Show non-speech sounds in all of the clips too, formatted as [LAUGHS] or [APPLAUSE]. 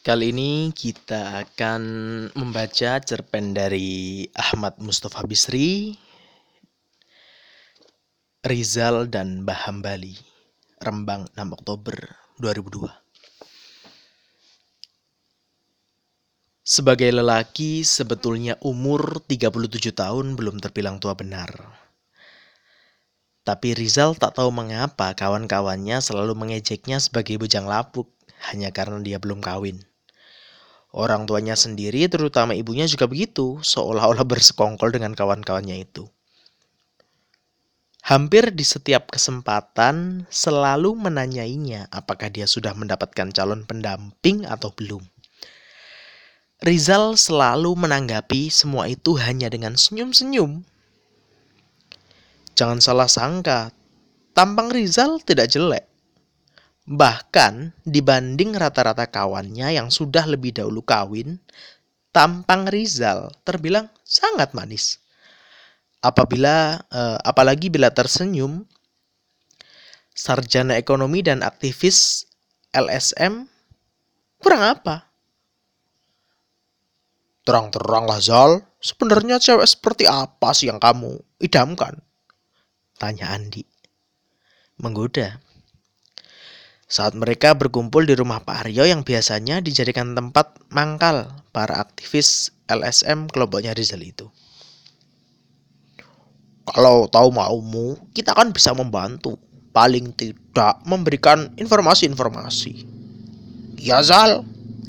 Kali ini kita akan membaca cerpen dari Ahmad Mustafa Bisri, Rizal dan Baham Bali, Rembang 6 Oktober 2002. Sebagai lelaki, sebetulnya umur 37 tahun belum terbilang tua benar. Tapi Rizal tak tahu mengapa kawan-kawannya selalu mengejeknya sebagai bujang lapuk hanya karena dia belum kawin. Orang tuanya sendiri, terutama ibunya juga begitu, seolah-olah bersekongkol dengan kawan-kawannya itu. Hampir di setiap kesempatan selalu menanyainya apakah dia sudah mendapatkan calon pendamping atau belum. Rizal selalu menanggapi semua itu hanya dengan senyum-senyum Jangan salah sangka, tampang Rizal tidak jelek. Bahkan dibanding rata-rata kawannya yang sudah lebih dahulu kawin, tampang Rizal terbilang sangat manis. Apabila eh, apalagi bila tersenyum, sarjana ekonomi dan aktivis LSM kurang apa? Terang-terang Zal, sebenarnya cewek seperti apa sih yang kamu idamkan? Tanya Andi. Menggoda. Saat mereka berkumpul di rumah Pak Aryo yang biasanya dijadikan tempat mangkal para aktivis LSM kelompoknya Rizal itu. Kalau tahu maumu, kita kan bisa membantu. Paling tidak memberikan informasi-informasi. Ya Zal,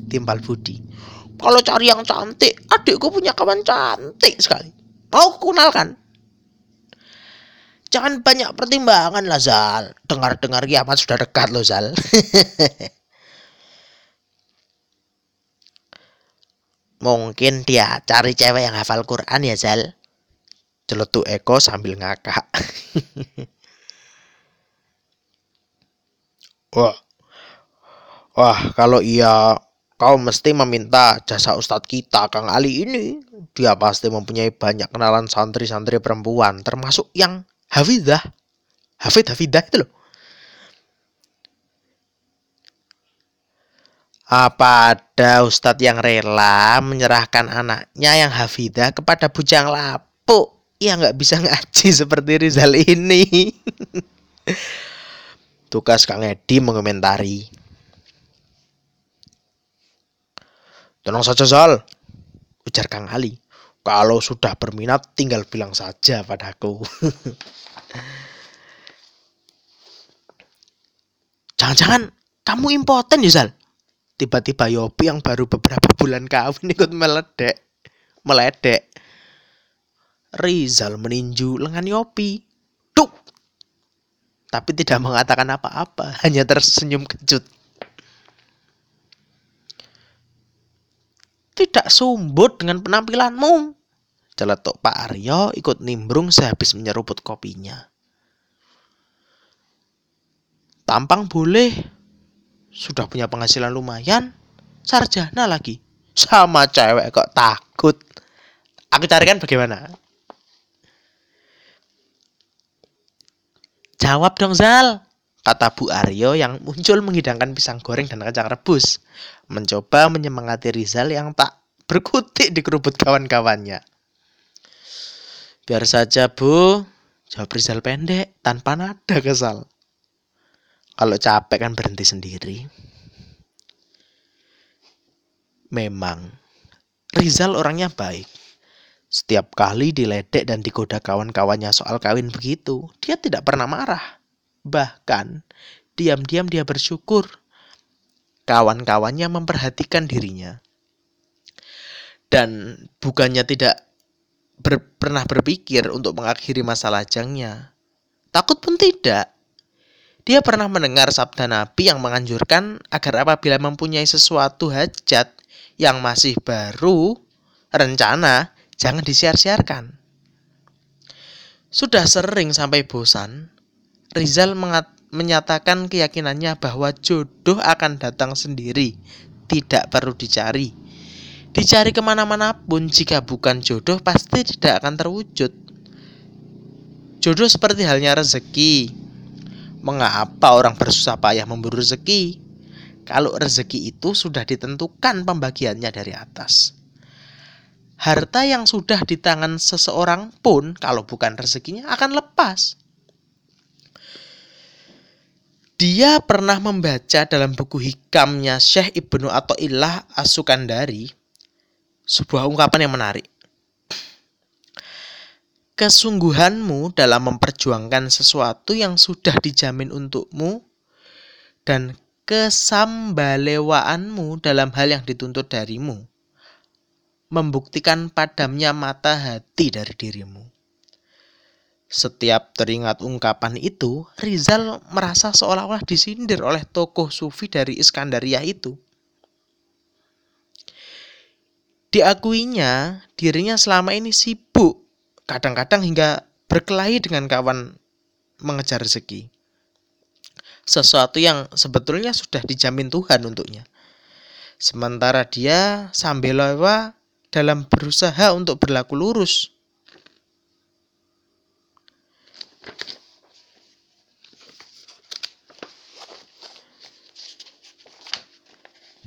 timpal Budi. Kalau cari yang cantik, adikku punya kawan cantik sekali. Mau kenalkan? Jangan banyak pertimbangan lah Zal. Dengar-dengar kiamat sudah dekat loh Zal. [LAUGHS] Mungkin dia cari cewek yang hafal Quran ya Zal. Celetuk Eko sambil ngakak. [LAUGHS] Wah, wah kalau iya kau mesti meminta jasa ustadz kita Kang Ali ini. Dia pasti mempunyai banyak kenalan santri-santri perempuan, termasuk yang Hafidah. Hafid, Hafidah itu loh. Apa ada ustadz yang rela menyerahkan anaknya yang hafidah kepada bujang lapuk yang nggak bisa ngaji [LAUGHS] seperti Rizal ini? [LAUGHS] Tugas Kang Edi mengomentari. Tenang saja Zal, ujar Kang Ali. Kalau sudah berminat tinggal bilang saja padaku. [LAUGHS] Jangan-jangan kamu impoten ya, Zal? Tiba-tiba Yopi yang baru beberapa [LAUGHS] bulan kawin ikut meledek. Meledek. Rizal meninju lengan Yopi. Duk! Tapi tidak mengatakan apa-apa, [LAUGHS] hanya tersenyum kejut. Tidak sumbut dengan penampilanmu. Celetuk Pak Aryo ikut nimbrung sehabis menyeruput kopinya. Tampang boleh. Sudah punya penghasilan lumayan. Sarjana lagi. Sama cewek kok takut. Aku carikan bagaimana? Jawab dong Zal, kata Bu Aryo yang muncul menghidangkan pisang goreng dan kacang rebus. Mencoba menyemangati Rizal yang tak berkutik di kerubut kawan-kawannya. Biar saja bu, jawab Rizal pendek tanpa nada kesal. Kalau capek kan berhenti sendiri. Memang, Rizal orangnya baik. Setiap kali diledek dan digoda kawan-kawannya soal kawin begitu, dia tidak pernah marah. Bahkan, diam-diam dia bersyukur kawan-kawannya memperhatikan dirinya. Dan bukannya tidak ber, pernah berpikir untuk mengakhiri masa lajangnya. Takut pun tidak. Dia pernah mendengar sabda Nabi yang menganjurkan agar apabila mempunyai sesuatu hajat yang masih baru, rencana, jangan disiar-siarkan. Sudah sering sampai bosan, Rizal menyatakan keyakinannya bahwa jodoh akan datang sendiri, tidak perlu dicari. Dicari ke mana-mana pun jika bukan jodoh pasti tidak akan terwujud. Jodoh seperti halnya rezeki. Mengapa orang bersusah payah memburu rezeki? kalau rezeki itu sudah ditentukan pembagiannya dari atas. Harta yang sudah di tangan seseorang pun kalau bukan rezekinya akan lepas. Dia pernah membaca dalam buku hikamnya Syekh Ibnu Athaillah As-Sukandari sebuah ungkapan yang menarik. Kesungguhanmu dalam memperjuangkan sesuatu yang sudah dijamin untukmu dan kesambalewaanmu dalam hal yang dituntut darimu membuktikan padamnya mata hati dari dirimu. Setiap teringat ungkapan itu, Rizal merasa seolah-olah disindir oleh tokoh sufi dari Iskandaria itu. Diakuinya, dirinya selama ini sibuk, kadang-kadang hingga berkelahi dengan kawan mengejar rezeki. Sesuatu yang sebetulnya sudah dijamin Tuhan untuknya. Sementara dia sambil lewa dalam berusaha untuk berlaku lurus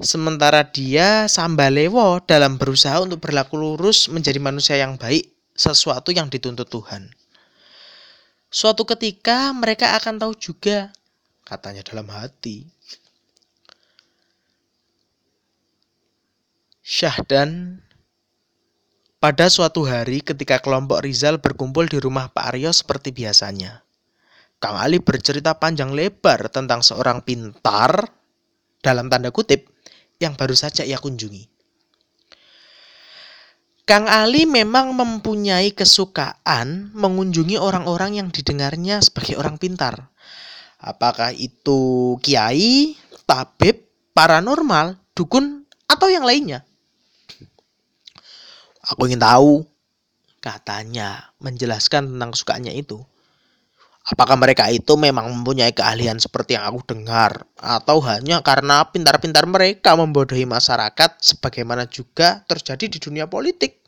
Sementara dia Sambalewo dalam berusaha untuk berlaku lurus menjadi manusia yang baik, sesuatu yang dituntut Tuhan. Suatu ketika mereka akan tahu juga, katanya dalam hati. Syahdan pada suatu hari ketika kelompok Rizal berkumpul di rumah Pak Aryo seperti biasanya. Kang Ali bercerita panjang lebar tentang seorang pintar, dalam tanda kutip, yang baru saja ia kunjungi. Kang Ali memang mempunyai kesukaan mengunjungi orang-orang yang didengarnya sebagai orang pintar. Apakah itu kiai, tabib, paranormal, dukun, atau yang lainnya. Aku ingin tahu, katanya menjelaskan tentang kesukaannya itu. Apakah mereka itu memang mempunyai keahlian seperti yang aku dengar, atau hanya karena pintar-pintar mereka membodohi masyarakat, sebagaimana juga terjadi di dunia politik?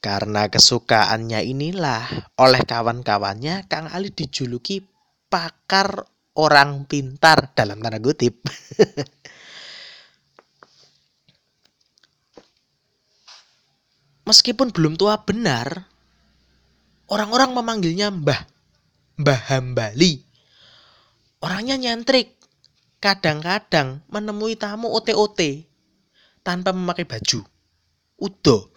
Karena kesukaannya inilah, oleh kawan-kawannya, Kang Ali dijuluki pakar orang pintar dalam tanda kutip. [LAUGHS] Meskipun belum tua benar, Orang-orang memanggilnya Mbah. Mbah Hambali. Orangnya nyentrik. Kadang-kadang menemui tamu OT-OT tanpa memakai baju. Udo.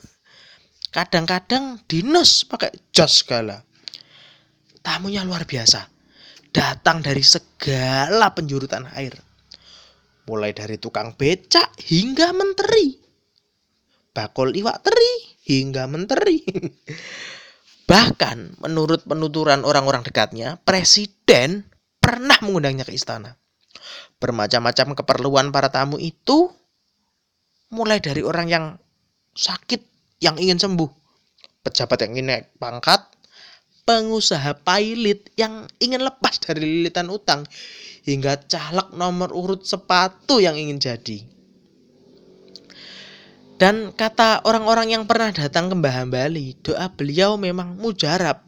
Kadang-kadang dinas pakai jas segala. Tamunya luar biasa. Datang dari segala penjuru tanah air. Mulai dari tukang becak hingga menteri. Bakul iwak teri hingga menteri. [LAUGHS] Bahkan menurut penuturan orang-orang dekatnya, presiden pernah mengundangnya ke istana. Bermacam-macam keperluan para tamu itu mulai dari orang yang sakit yang ingin sembuh, pejabat yang ingin naik pangkat, pengusaha pilot yang ingin lepas dari lilitan utang, hingga caleg nomor urut sepatu yang ingin jadi. Dan kata orang-orang yang pernah datang ke Mbah Hambali, doa beliau memang mujarab.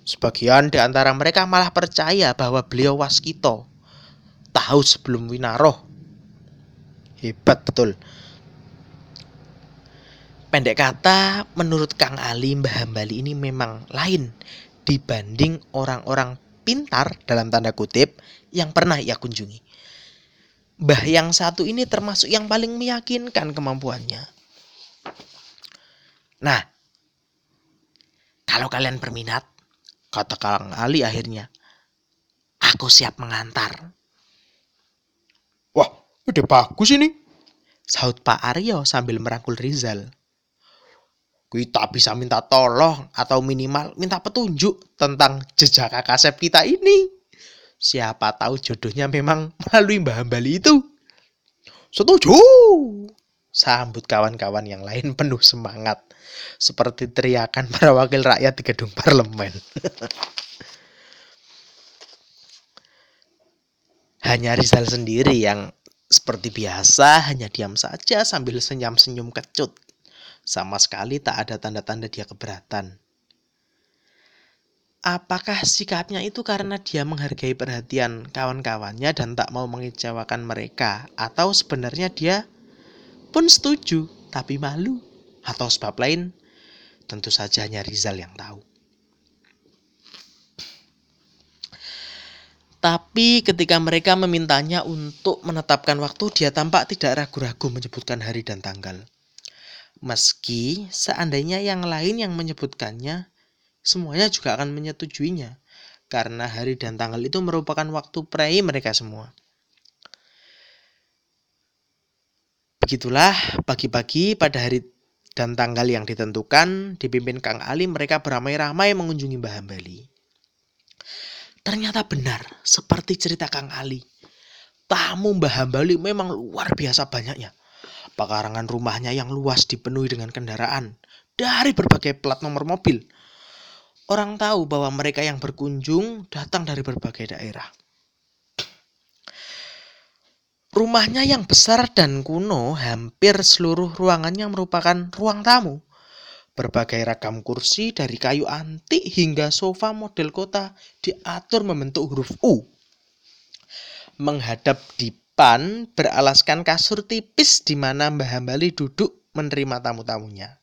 Sebagian di antara mereka malah percaya bahwa beliau waskito. Tahu sebelum winaroh. Hebat betul. Pendek kata, menurut Kang Ali, Mbah Hambali ini memang lain dibanding orang-orang pintar dalam tanda kutip yang pernah ia kunjungi. Mbah yang satu ini termasuk yang paling meyakinkan kemampuannya. Nah, kalau kalian berminat, kata Kang Ali akhirnya, aku siap mengantar. Wah, udah bagus ini. Saut Pak Aryo sambil merangkul Rizal. Kita bisa minta tolong atau minimal minta petunjuk tentang jejak kakak kita ini. Siapa tahu jodohnya memang [LAUGHS] melalui Mbah Hambali itu. Setuju. Sambut kawan-kawan yang lain [LAUGHS] penuh semangat. Seperti teriakan [LAUGHS] para wakil rakyat di gedung parlemen. hanya Rizal sendiri yang seperti biasa hanya diam saja sambil senyum-senyum kecut. Sama sekali tak ada tanda-tanda dia keberatan. Apakah sikapnya itu karena dia menghargai perhatian kawan-kawannya dan tak mau mengecewakan mereka? Atau sebenarnya dia pun setuju tapi malu? Atau sebab lain? Tentu saja hanya Rizal yang tahu. Tapi ketika mereka memintanya untuk menetapkan waktu, dia tampak tidak ragu-ragu menyebutkan hari dan tanggal. Meski seandainya yang lain yang menyebutkannya, semuanya juga akan menyetujuinya karena hari dan tanggal itu merupakan waktu prei mereka semua. Begitulah pagi-pagi pada hari dan tanggal yang ditentukan dipimpin Kang Ali mereka beramai-ramai mengunjungi Mbah Hambali. Ternyata benar seperti cerita Kang Ali. Tamu Mbah Hambali memang luar biasa banyaknya. Pekarangan rumahnya yang luas dipenuhi dengan kendaraan dari berbagai plat nomor mobil Orang tahu bahwa mereka yang berkunjung datang dari berbagai daerah. Rumahnya yang besar dan kuno, hampir seluruh ruangannya merupakan ruang tamu. Berbagai ragam kursi dari kayu antik hingga sofa model kota diatur membentuk huruf U. Menghadap dipan beralaskan kasur tipis di mana Mbah Hambali duduk menerima tamu-tamunya.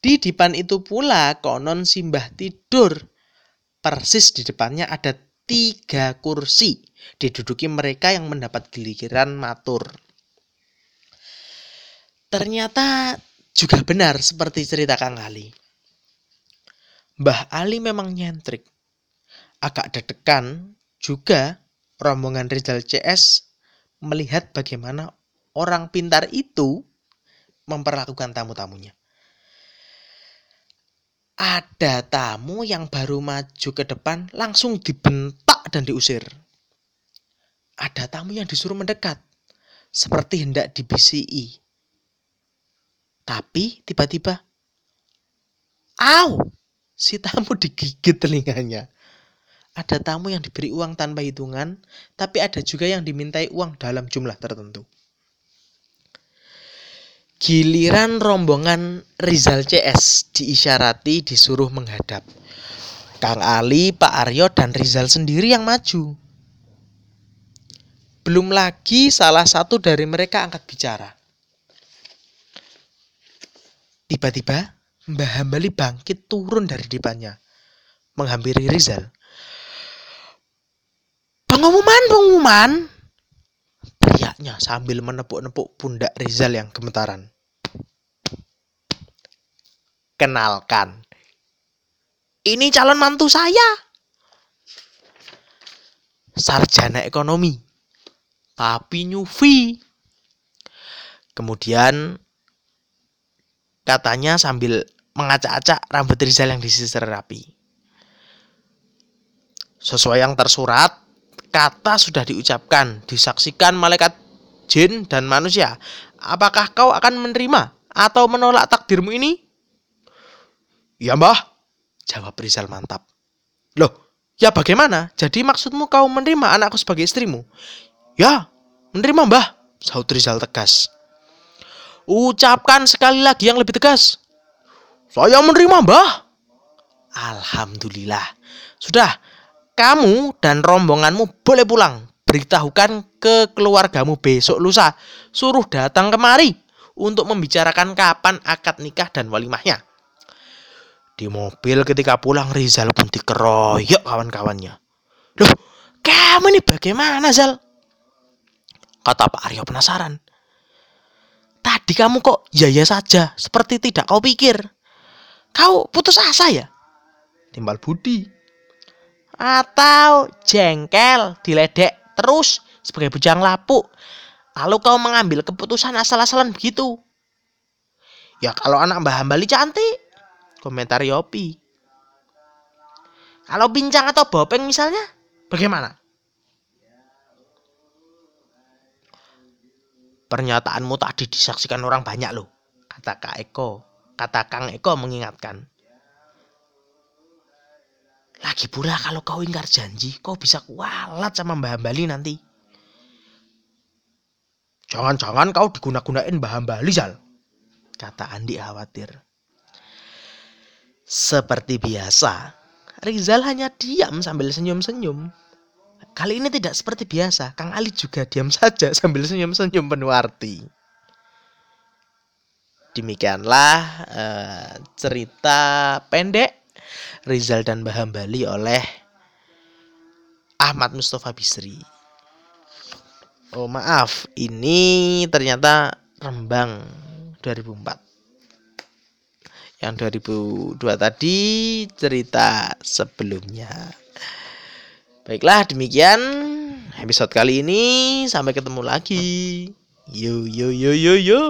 Di depan itu pula konon simbah tidur. Persis di depannya ada tiga kursi. Diduduki mereka yang mendapat giliran matur. Ternyata juga benar seperti cerita Kang Ali. Mbah Ali memang nyentrik. Agak deg-degan juga rombongan Rizal CS melihat bagaimana orang pintar itu memperlakukan tamu-tamunya ada tamu yang baru maju ke depan langsung dibentak dan diusir. Ada tamu yang disuruh mendekat, seperti hendak dibisi. Tapi tiba-tiba, aw, si tamu digigit telinganya. Ada tamu yang diberi uang tanpa hitungan, tapi ada juga yang dimintai uang dalam jumlah tertentu. Giliran rombongan Rizal CS diisyarati disuruh menghadap. Kang Ali, Pak Aryo, dan Rizal sendiri yang maju. Belum lagi salah satu dari mereka angkat bicara. Tiba-tiba Mbah Hambali bangkit turun dari depannya. Menghampiri Rizal. Pengumuman, pengumuman, teriaknya sambil menepuk-nepuk pundak Rizal yang gemetaran. Kenalkan, ini calon mantu saya. Sarjana ekonomi, tapi nyufi. Kemudian katanya sambil mengacak-acak rambut Rizal yang disisir rapi. Sesuai yang tersurat, kata sudah diucapkan, disaksikan malaikat jin dan manusia. Apakah kau akan menerima atau menolak takdirmu ini? Ya mbah, jawab Rizal mantap. Loh, ya bagaimana? Jadi maksudmu kau menerima anakku sebagai istrimu? Ya, menerima mbah, sahut Rizal tegas. Ucapkan sekali lagi yang lebih tegas. Saya menerima mbah. Alhamdulillah. Sudah, kamu dan rombonganmu boleh pulang. Beritahukan ke keluargamu besok lusa. Suruh datang kemari untuk membicarakan kapan akad nikah dan walimahnya. Di mobil ketika pulang Rizal pun dikeroyok kawan-kawannya. Loh, kamu ini bagaimana Zal? Kata Pak Aryo penasaran. Tadi kamu kok ya-ya saja, seperti tidak kau pikir. Kau putus asa ya? Timbal Budi atau jengkel, diledek terus sebagai bujang lapuk. Lalu kau mengambil keputusan asal-asalan begitu. Ya kalau anak Mbah Hambali cantik, komentar Yopi. Kalau bincang atau bopeng misalnya, bagaimana? Pernyataanmu tadi disaksikan orang banyak loh, kata Kak Eko. Kata Kang Eko mengingatkan. Lagi pula kalau kau ingkar janji, kau bisa kualat sama Mbah Bali nanti. Jangan-jangan kau diguna-gunain Mbah Bali, Zal. Kata Andi khawatir. Seperti biasa, Rizal hanya diam sambil senyum-senyum. Kali ini tidak seperti biasa, Kang Ali juga diam [LAUGHS] saja sambil senyum-senyum penuh arti. Demikianlah uh, cerita pendek Rizal dan Baham Bali oleh Ahmad Mustafa Bisri. Oh maaf, ini ternyata Rembang 2004. Yang 2002 tadi cerita sebelumnya. Baiklah, demikian episode kali ini. Sampai ketemu lagi. Yo yo yo yo yo.